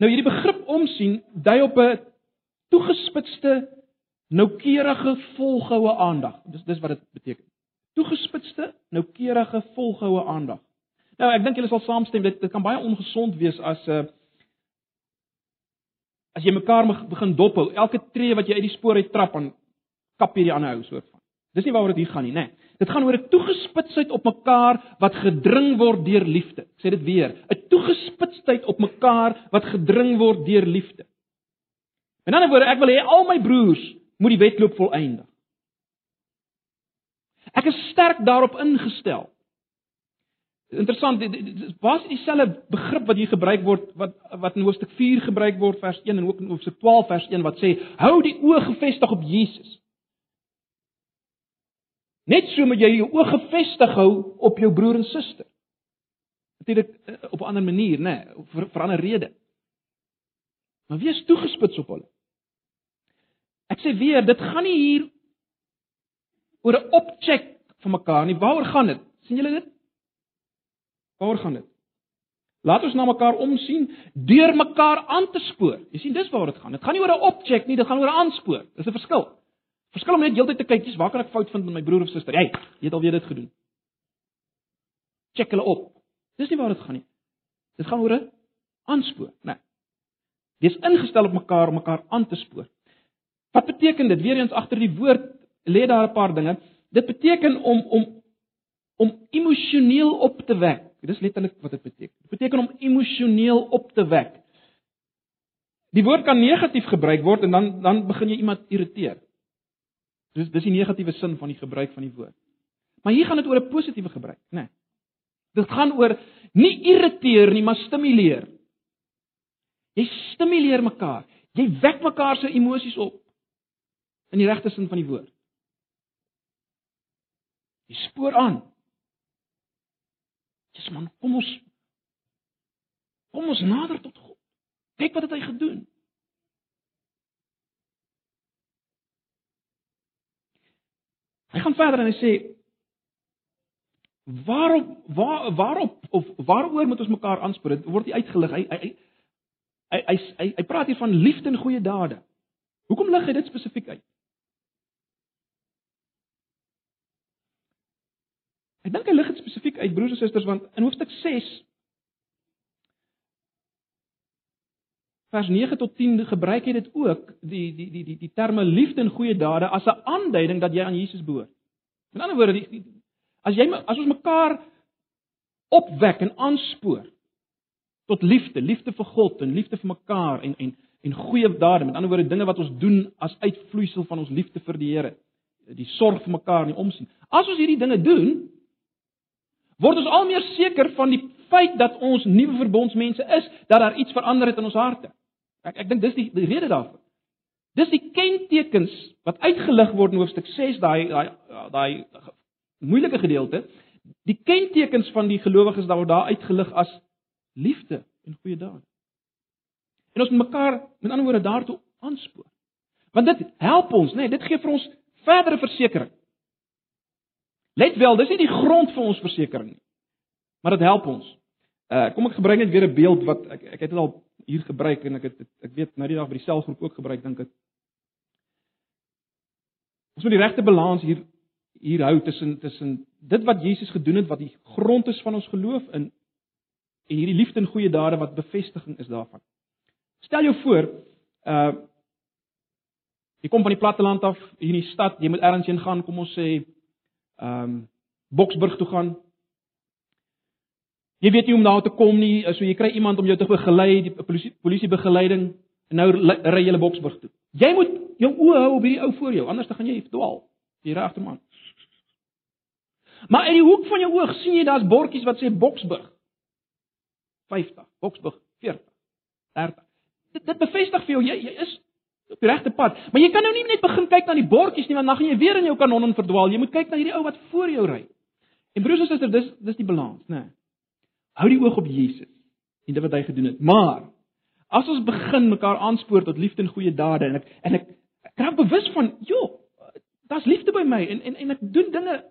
Nou hierdie begrip omsien dui op 'n toegespitste noukeurige volgehoue aandag. Dis dis wat dit beteken. Toegespitste, noukeurige volgehoue aandag. Nou ek dink julle sal saamstem dit dit kan baie ongesond wees as 'n uh, eh, as jy mekaar begin dophou. Elke tree wat jy uit die spoor uit trap aan kap jy die ander hou soort van. Dis nie waaroor dit hier gaan nie, nê. Nee. Dit gaan oor 'n toegespitsheid op mekaar wat gedring word deur liefde. Ek sê dit weer, 'n toegespitsheid op mekaar wat gedring word deur liefde. In ander woorde, ek wil hê al my broers moet die wedloop volëindig. Ek is sterk daarop ingestel. Interessant, basies dieselfde begrip wat hier gebruik word wat wat in hoofstuk 4 gebruik word vers 1 en ook in hoofstuk 12 vers 1 wat sê hou die oë gefestig op Jesus. Net so moet jy jou oë gefestig hou op jou broer en suster. Natuurlik eh, op 'n ander manier, nê, nee, vir, vir 'n ander rede. Maar wees toegespits op hulle. Ek sê weer, dit gaan nie hier oor 'n opcheck van mekaar nie. Waaroor gaan dit? sien julle dit? Waaroor gaan dit? Laat ons na mekaar omsien deur mekaar aan te spoor. Jy sien dis waaroor dit gaan. Dit gaan nie oor 'n opcheck nie, dit gaan oor 'n aanspoor. Dis 'n verskil. Verskil om net heeltyd te kyk, waar kan ek fout vind met my broer of suster? Hey, jy het alweer dit gedoen. Check hulle op. Dis nie waar dit gaan nie. Dit gaan oor 'n aanspoor, né? Nee. Dis ingestel op mekaar om mekaar aan te spoor. Wat beteken dit? Weereens agter die woord lê daar 'n paar dinge. Dit beteken om om om emosioneel op te wek. Dis letterlik wat dit beteken. Dit beteken om emosioneel op te wek. Die woord kan negatief gebruik word en dan dan begin jy iemand irriteer. Dis dis die negatiewe sin van die gebruik van die woord. Maar hier gaan dit oor 'n positiewe gebruik, né? Nee. Dit gaan oor nie irriteer nie, maar stimuleer. Jy stimuleer mekaar. Jy wek mekaar se emosies op in die regte sin van die woord. Jy spoor aan. Dis man, kom ons kom ons nader tot God. Kyk wat het hy gedoen. Hy gaan verder en hy sê waarop waar waarop of waaroor moet ons mekaar aanspoor? Dit word nie uitgelig. Hy hy hy hy hy, hy praat hier van liefde en goeie dade. Hoekom lig hy dit spesifiek uit? Ek dink hy lig dit spesifiek uit broers en susters want in hoofstuk 6 vers 9 tot 10 gebruik hy dit ook die die die die die terme liefde en goeie dade as 'n aanduiding dat jy aan Jesus behoort. In ander woorde, die, die, as jy as ons mekaar opwek en aanspoor tot liefde, liefde vir God en liefde vir mekaar en en en goeie dade, met ander woorde dinge wat ons doen as uitvloeisel van ons liefde vir die Here, die sorg vir mekaar en die omsien. As ons hierdie dinge doen, word ons al meer seker van die feit dat ons nuwe verbondsmense is, dat daar iets verander het in ons harte. Ek ek dink dis die, die rede daarvoor. Dis die kentekens wat uitgelig word in hoofstuk 6, daai daai daai moeilike gedeelte. Die kentekens van die gelowiges daar word daar uitgelig as liefde en goeie dade. En ons moet mekaar met ander woorde daartoe aanspoor. Want dit help ons, nê, nee, dit gee vir ons verdere versekering. Let wel, dis nie die grond vir ons versekering nie. Maar dit help ons. Uh kom ek gebring net weer 'n beeld wat ek ek het dit al hier gebruik en ek het ek weet nou die dag by die selgroep ook gebruik dink ek. Ons moet die regte balans hier hier hou tussen tussen dit wat Jesus gedoen het wat die grond is van ons geloof in en hierdie liefde en goeie dade wat bevestiging is daarvan. Stel jou voor, uh jy kom van die platteland af hier in die stad, jy moet ergens heen gaan, kom ons sê ehm um, Boksburg toe gaan. Jy weet nie hoe om daar te kom nie, so jy kry iemand om jou te begelei, die polisie polisie begeleiding en nou ry jy na Boksburg toe. Jy moet jou oë hou op hierdie ou voor jou, anders dan gaan jy ry agter hom aan. Maar in die hoek van jou oog sien jy daar's bordjies wat sê Boksburg. 50, Boksburg 40, 30. Dit dit bevestig vir jou jy jy is op die regte pad. Maar jy kan nou nie net begin kyk na die bordjies nie want dan gaan jy weer in jou kanon verdwaal. Jy moet kyk na hierdie ou wat voor jou ry. En broers en susters, dis dis die balans, né? Nee. Hou die oog op Jesus en dit wat hy gedoen het. Maar as ons begin mekaar aanspoor tot liefde en goeie dade en ek en ek, ek raak bewus van, joh, daar's liefde by my en en en ek doen dinge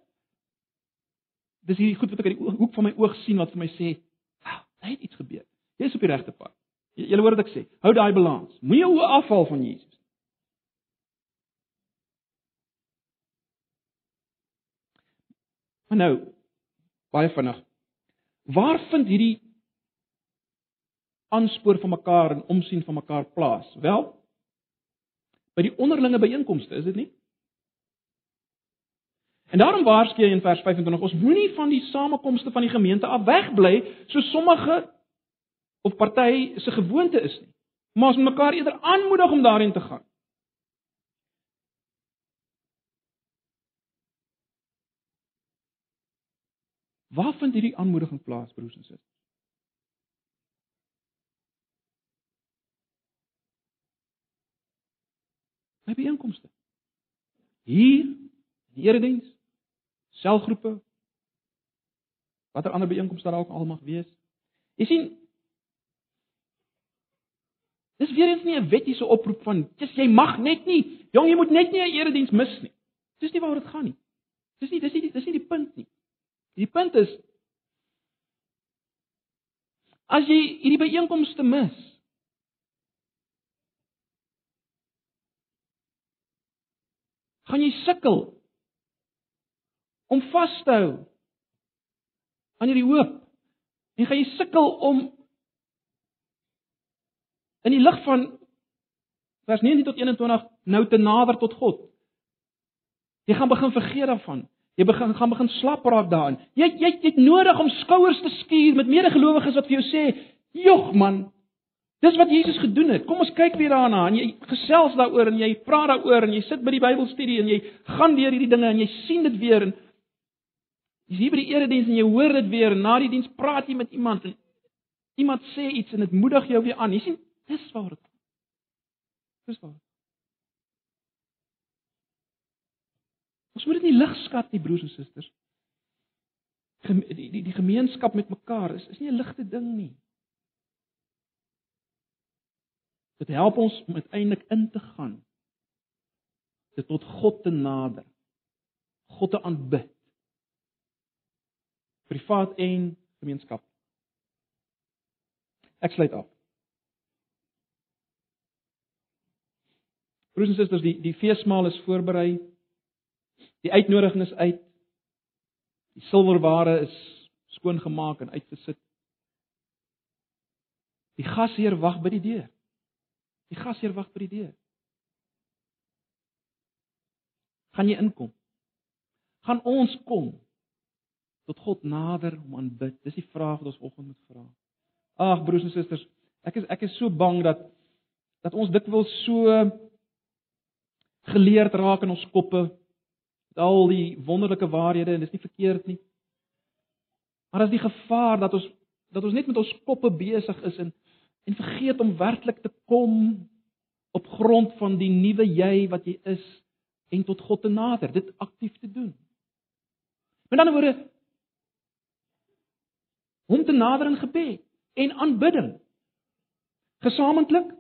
dis hierdie goed wat ek uit die hoek van my oog sien wat vir my sê, "Wow, daar het iets gebeur." Jy is op die regte pad. Jy, hoor wat ek sê. Hou daai balans. Moenie jou oë afval van Jesus. Maar nou, baie vinnig. Waar vind hierdie aanspoor van mekaar en omsien van mekaar plaas? Wel, by die onderlinge byeenkomste, is dit nie? En daarom waarsku hy in vers 25 ons moenie van die samekomste van die gemeente af wegbly so sommige of party se gewoonte is nie. Maar ons moet mekaar eerder aanmoedig om daarin te gaan. Waar vind hierdie aanmoediging plaas, broers en susters? By bijeenkomste. Hier, die erediens, selgroepe, watter ander bijeenkomste daar ook al mag wees. Jy sien, dis weer eens nie 'n wettiese oproep van dis jy mag net nie, jong jy moet net nie 'n erediens mis nie. Dis nie waaroor dit gaan nie. Dis nie dis nie dis nie die punt nie. Die punt is as jy hierdie byeenkomste mis, gaan jy sukkel om vas te hou aan hierdie hoop. En gaan jy sukkel om in die lig van vers 19 tot 21 nou te nader tot God. Jy gaan begin vergeet daarvan. Jy begin gaan begin slap raak daarin. Jy jy jy het nodig om skouers te skuur met medegelowiges wat vir jou sê, "Jog man, dis wat Jesus gedoen het. Kom ons kyk weer daarna." En jy gesels daaroor en jy praat daaroor en jy sit by die Bybelstudie en jy gaan deur hierdie dinge en jy sien dit weer en jy's hier by die erediens en jy hoor dit weer en na die diens praat jy met iemand en iemand sê iets en dit moedig jou weer aan. Jy sien, dis waar dit. Dis waar. Ons moet dit nie lig skat nie, broers en susters. Die die die gemeenskap met mekaar is is nie 'n ligte ding nie. Dit help ons om uiteindelik in te gaan. Dit tot God te nader. God te aanbid. Privaat en gemeenskap. Ek sluit af. Broers en susters, die die feesmaal is voorberei. Die uitnodiging is uit. Die silwerware is skoon gemaak en uitgesit. Die gasheer wag by die deur. Die gasheer wag by die deur. Gaan jy inkom? Gaan ons kom tot God nader om aanbid? Dis die vraag wat ons vanoggend moet vra. Ag broers en susters, ek is ek is so bang dat dat ons dikwels so geleerd raak in ons koppe al die wonderlike waarhede en dis nie verkeerd nie. Maar as die gevaar dat ons dat ons net met ons koppe besig is en en vergeet om werklik te kom op grond van die nuwe jy wat jy is en tot God te nader, dit aktief te doen. Met ander woorde om te nader in gebed en aanbidding. Gesamentlik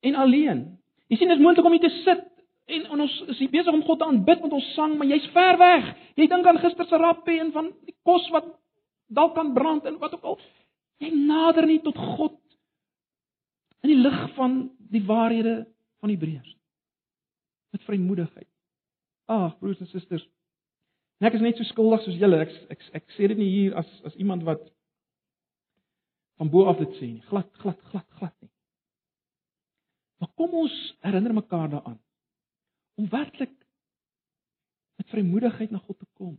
en alleen. Jy sien dit is moontlik om hier te sit En, en ons is besig om God te aanbid met ons sang, maar jy's ver weg. Jy dink aan gister se rappie en van die kos wat dalk kan brand en wat ook al. Jy nader nie tot God in die lig van die waarhede van Hebreërs. Met vrymoedigheid. Ag, broers en susters. Ek is net so skuldig soos julle. Ek, ek ek sê dit nie hier as as iemand wat van bo af dit sê nie. Glad, glad, glad, glad nie. Maar kom ons herinner mekaar daaraan om werklik met vrymoedigheid na God te kom,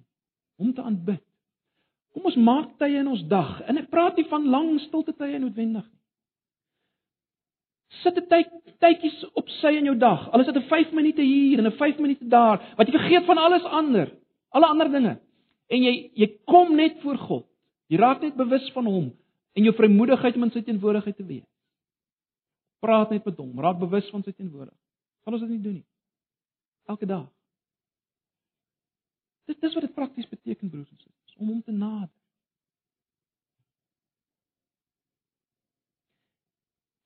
om te aanbid. Kom ons maak tye in ons dag. En ek praat nie van lang stilte tye noodwendig nie. Sit 'n tyd tydjies op sy in jou dag. Al is dit 'n 5 minute hier en 'n 5 minute daar, wat jy vergeet van alles ander, alle ander dinge. En jy jy kom net voor God. Jy raak net bewus van hom en jou vrymoedigheid om in sy teenwoordigheid te wees. Praat net met hom, raak bewus van sy teenwoordigheid. Sal ons dit nie doen nie? elke dag. Dit dis wat dit prakties beteken broers en susters, om hom te nader.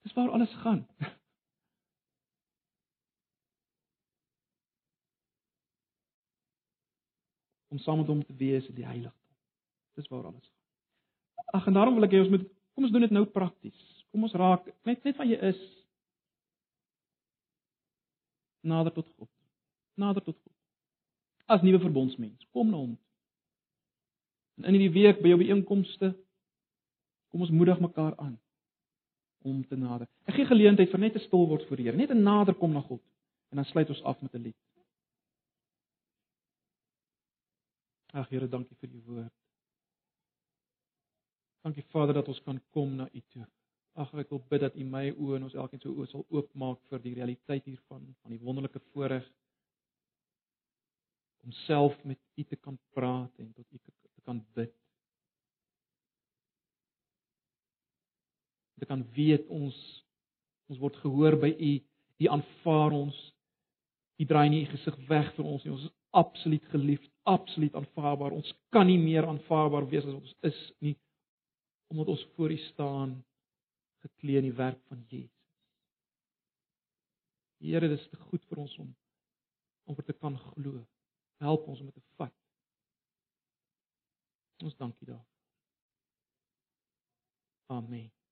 Dis waar alles gaan. Om saam met hom te wees in die heiligdom. Dis waar alles gaan. Ag en daarom wil ek hê ons moet kom ons doen dit nou prakties. Kom ons raak net net van jy is nader tot God nader tot God. As nuwe verbondsmens, kom na hom. En in hierdie week by jou byeenkomste kom ons moedig mekaar aan om te nader. Ek gee geleentheid vir net 'n stil word voor die Here, net 'n nader kom na God en dan sluit ons af met 'n lied. Ag Here, dankie vir u woord. Dankie Vader dat ons kan kom na u toe. Ag ek wil bid dat U my oë en ons elkeen se oë sal oopmaak vir die realiteit hiervan, van die wonderlike voorreg om self met U te kan praat en tot U te kan bid. Te kan weet ons ons word gehoor by U, U aanvaar ons. U draai nie U gesig weg vir ons nie. Ons is absoluut geliefd, absoluut aanvaarbaar. Ons kan nie meer aanvaarbaar wees as ons is nie omdat ons voor U staan geklee in die werk van Jesus. Here, dit is te goed vir ons om om te kan glo. Help ons om dit te vat. Ons dankie daarvoor. Amen.